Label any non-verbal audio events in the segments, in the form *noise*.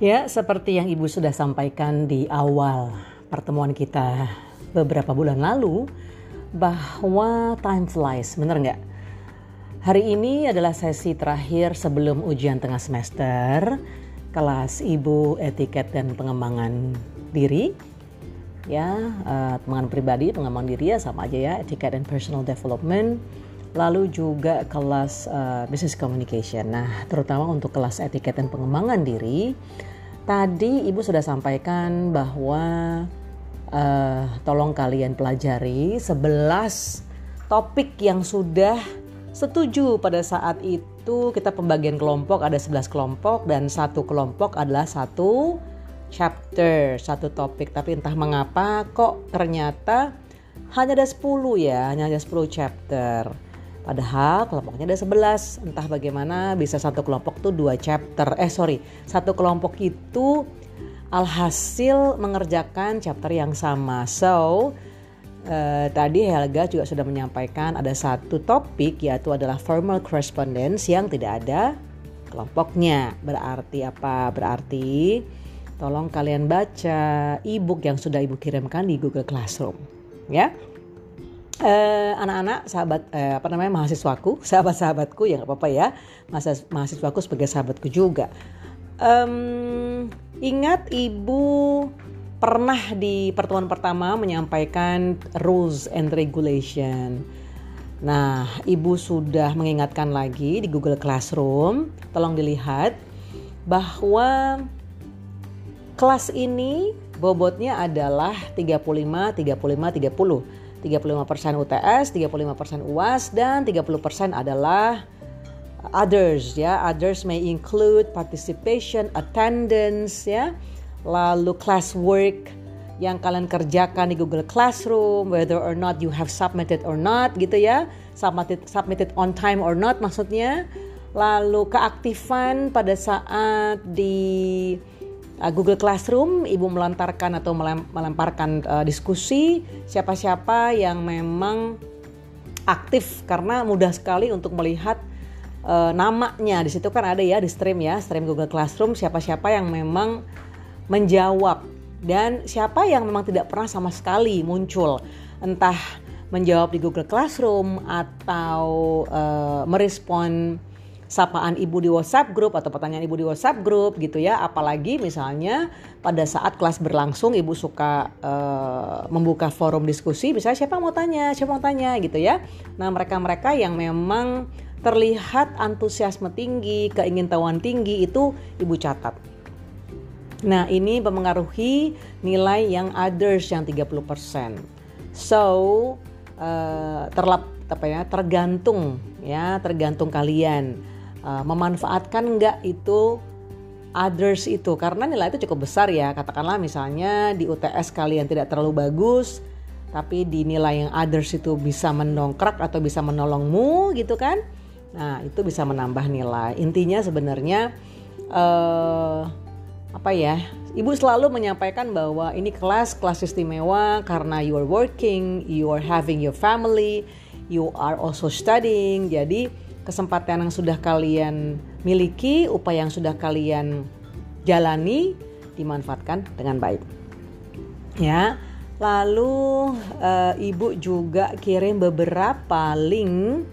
Ya, seperti yang Ibu sudah sampaikan di awal pertemuan kita beberapa bulan lalu, bahwa time flies, bener nggak? Hari ini adalah sesi terakhir sebelum ujian tengah semester kelas Ibu Etiket dan Pengembangan Diri. Ya, uh, pengembangan pribadi, pengembangan diri ya sama aja ya, Etiket dan Personal Development lalu juga kelas uh, business communication. Nah, terutama untuk kelas etiket dan pengembangan diri, tadi Ibu sudah sampaikan bahwa uh, tolong kalian pelajari 11 topik yang sudah setuju pada saat itu kita pembagian kelompok ada 11 kelompok dan satu kelompok adalah satu chapter, satu topik. Tapi entah mengapa kok ternyata hanya ada 10 ya, hanya ada 10 chapter. Padahal kelompoknya ada 11. Entah bagaimana bisa satu kelompok tuh dua chapter. Eh sorry, satu kelompok itu alhasil mengerjakan chapter yang sama. So, eh, tadi Helga juga sudah menyampaikan ada satu topik yaitu adalah formal correspondence yang tidak ada kelompoknya. Berarti apa? Berarti tolong kalian baca e-book yang sudah Ibu kirimkan di Google Classroom. Ya, uh, anak-anak sahabat uh, apa namanya mahasiswaku *laughs* sahabat-sahabatku ya nggak apa-apa ya. Mahasiswa, mahasiswaku sebagai sahabatku juga. Um, ingat ibu pernah di pertemuan pertama menyampaikan rules and regulation. Nah ibu sudah mengingatkan lagi di Google Classroom tolong dilihat bahwa kelas ini bobotnya adalah 35 35 30 35% UTS, 35% UAS dan 30% adalah others ya. Others may include participation, attendance ya. Lalu classwork yang kalian kerjakan di Google Classroom, whether or not you have submitted or not gitu ya. Submitted submitted on time or not maksudnya. Lalu keaktifan pada saat di uh, Google Classroom, Ibu melantarkan atau melemparkan uh, diskusi siapa-siapa yang memang aktif karena mudah sekali untuk melihat uh, namanya. Di situ kan ada ya di stream ya, stream Google Classroom siapa-siapa yang memang menjawab dan siapa yang memang tidak pernah sama sekali muncul entah menjawab di Google Classroom atau uh, merespon sapaan ibu di WhatsApp grup atau pertanyaan ibu di WhatsApp grup gitu ya. Apalagi misalnya pada saat kelas berlangsung ibu suka uh, membuka forum diskusi, misalnya siapa mau tanya, siapa mau tanya gitu ya. Nah mereka-mereka yang memang terlihat antusiasme tinggi, keingintahuan tinggi itu ibu catat. Nah ini mempengaruhi nilai yang others yang 30%. So uh, terlap apa ya tergantung ya tergantung kalian uh, memanfaatkan enggak itu others itu? Karena nilai itu cukup besar ya. Katakanlah misalnya di UTS kalian tidak terlalu bagus tapi di nilai yang others itu bisa mendongkrak atau bisa menolongmu gitu kan? Nah itu bisa menambah nilai. Intinya sebenarnya uh, apa ya? Ibu selalu menyampaikan bahwa ini kelas kelas istimewa karena you are working you are having your family you are also studying. Jadi kesempatan yang sudah kalian miliki, upaya yang sudah kalian jalani dimanfaatkan dengan baik. Ya. Lalu e, Ibu juga kirim beberapa link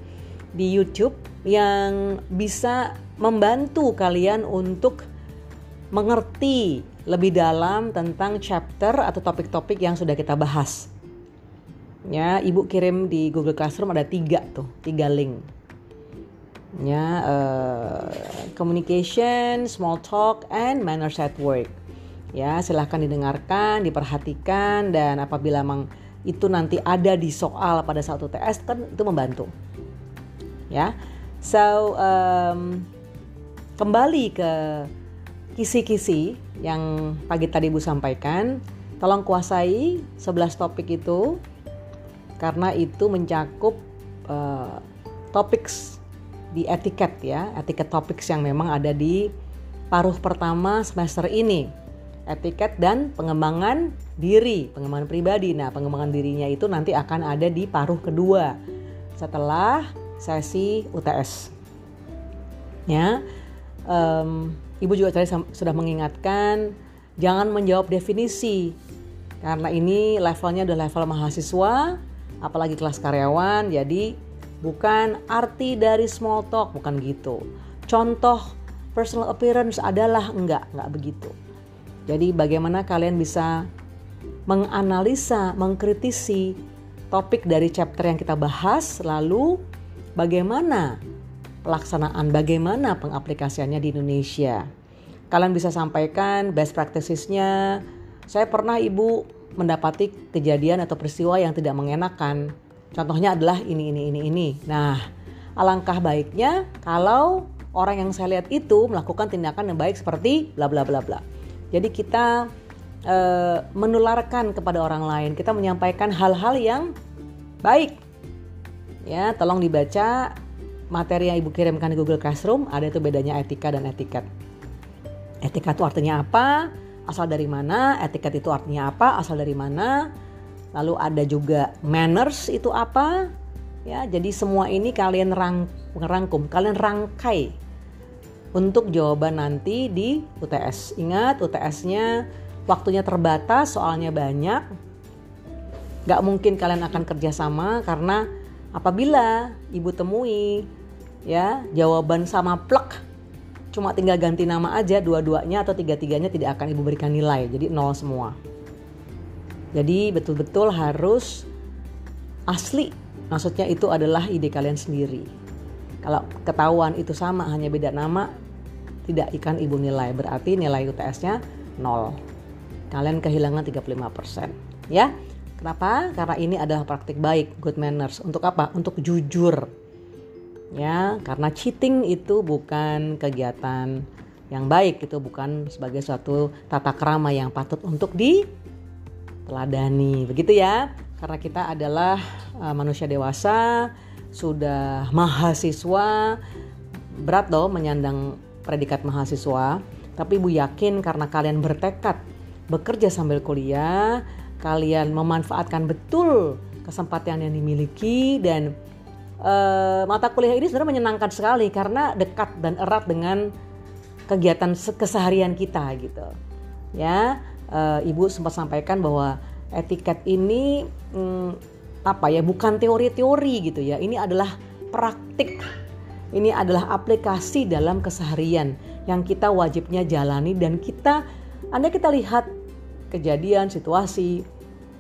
di YouTube yang bisa membantu kalian untuk mengerti lebih dalam tentang chapter atau topik-topik yang sudah kita bahas. Ya, Ibu kirim di Google Classroom ada tiga tuh, tiga link ya uh, communication, small talk, and manners at work. Ya silahkan didengarkan, diperhatikan dan apabila memang itu nanti ada di soal pada saat UTS kan itu membantu. Ya, so um, kembali ke kisi-kisi yang pagi tadi Bu sampaikan, tolong kuasai 11 topik itu karena itu mencakup uh, topik di etiket ya, etiket topik yang memang ada di paruh pertama semester ini. Etiket dan pengembangan diri, pengembangan pribadi. Nah, pengembangan dirinya itu nanti akan ada di paruh kedua setelah sesi UTS. Ya. um, ibu juga tadi sudah mengingatkan jangan menjawab definisi karena ini levelnya udah level mahasiswa apalagi kelas karyawan jadi bukan arti dari small talk bukan gitu. Contoh personal appearance adalah enggak enggak begitu. Jadi bagaimana kalian bisa menganalisa mengkritisi topik dari chapter yang kita bahas lalu bagaimana pelaksanaan bagaimana pengaplikasiannya di Indonesia. Kalian bisa sampaikan best practicesnya. Saya pernah ibu mendapati kejadian atau peristiwa yang tidak mengenakan contohnya adalah ini ini ini ini. Nah alangkah baiknya kalau orang yang saya lihat itu melakukan tindakan yang baik seperti bla bla bla bla. Jadi kita e, menularkan kepada orang lain. Kita menyampaikan hal-hal yang baik. Ya tolong dibaca materi yang ibu kirimkan di Google Classroom ada itu bedanya etika dan etiket. Etika itu artinya apa? Asal dari mana? Etiket itu artinya apa? Asal dari mana lalu ada juga manners itu apa? Ya jadi semua ini kalian rang, rangkum kalian rangkai untuk jawaban nanti di UTS ingat UTS-nya waktunya terbatas soalnya banyak. Gak mungkin kalian akan kerjasama karena apabila ibu temui ya jawaban sama plek cuma tinggal ganti nama aja dua-duanya atau tiga-tiganya tidak akan ibu berikan nilai. Jadi nol semua jadi betul-betul harus asli maksudnya itu adalah ide kalian sendiri kalau ketahuan itu sama hanya beda nama tidak ikan ibu nilai berarti nilai UTS-nya nol kalian kehilangan 35% ya Kenapa? Karena ini adalah praktik baik, good manners. Untuk apa? Untuk jujur. Ya, karena cheating itu bukan kegiatan yang baik, itu bukan sebagai suatu tata krama yang patut untuk diteladani. Begitu ya. Karena kita adalah uh, manusia dewasa, sudah mahasiswa, berat loh menyandang predikat mahasiswa. Tapi Ibu yakin karena kalian bertekad bekerja sambil kuliah, kalian memanfaatkan betul kesempatan yang dimiliki dan uh, mata kuliah ini sebenarnya menyenangkan sekali karena dekat dan erat dengan kegiatan keseharian kita gitu ya uh, ibu sempat sampaikan bahwa etiket ini um, apa ya bukan teori-teori gitu ya ini adalah praktik ini adalah aplikasi dalam keseharian yang kita wajibnya jalani dan kita anda kita lihat kejadian, situasi,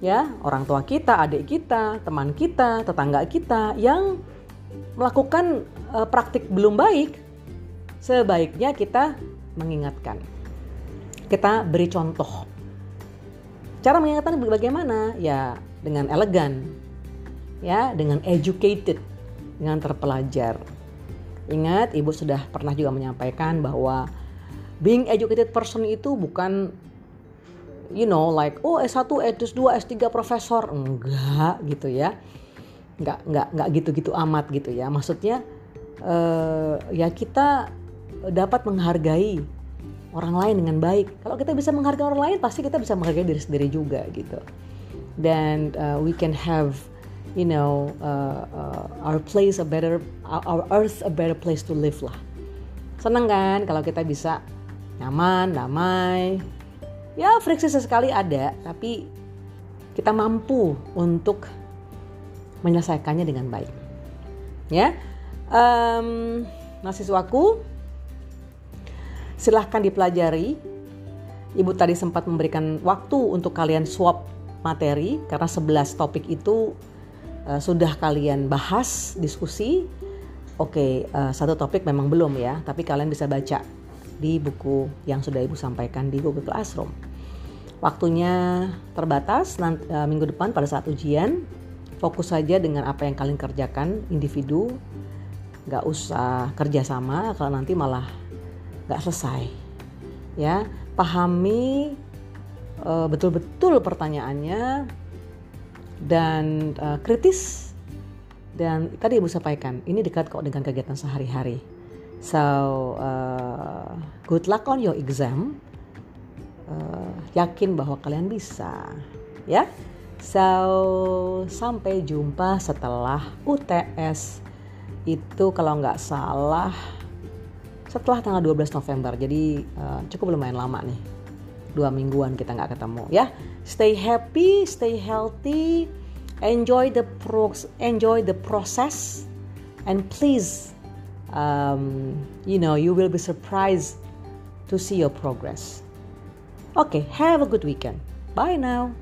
ya orang tua kita, adik kita, teman kita, tetangga kita yang melakukan uh, praktik belum baik, sebaiknya kita mengingatkan. Kita beri contoh. Cara mengingatkan bagaimana? Ya dengan elegan, ya dengan educated, dengan terpelajar. Ingat, ibu sudah pernah juga menyampaikan bahwa being educated person itu bukan you know like oh S1, S2, S3 profesor enggak gitu ya. Enggak enggak enggak gitu-gitu amat gitu ya. Maksudnya uh, ya kita dapat menghargai orang lain dengan baik. Kalau kita bisa menghargai orang lain, pasti kita bisa menghargai diri sendiri juga gitu. Dan uh, we can have you know uh, uh, our place a better our earth a better place to live lah. Seneng kan kalau kita bisa nyaman, damai, ya friksi sesekali ada tapi kita mampu untuk menyelesaikannya dengan baik ya um, mahasiswaku silahkan dipelajari ibu tadi sempat memberikan waktu untuk kalian swap materi karena 11 topik itu uh, sudah kalian bahas diskusi oke okay, uh, satu topik memang belum ya tapi kalian bisa baca di buku yang sudah Ibu sampaikan di Google Classroom. Waktunya terbatas nanti, uh, eh, minggu depan pada saat ujian. Fokus saja dengan apa yang kalian kerjakan individu. Gak usah kerjasama kalau nanti malah gak selesai. Ya, pahami uh, betul-betul pertanyaannya dan uh, kritis dan tadi ibu sampaikan ini dekat kok dengan kegiatan sehari-hari So uh, good luck on your exam. Uh, yakin bahwa kalian bisa, ya. So sampai jumpa setelah UTS itu kalau nggak salah setelah tanggal 12 November. Jadi uh, cukup lumayan lama nih. Dua mingguan kita nggak ketemu ya. Stay happy, stay healthy, enjoy the pro enjoy the process, and please, um, you know, you will be surprised to see your progress. Okay, have a good weekend. Bye now.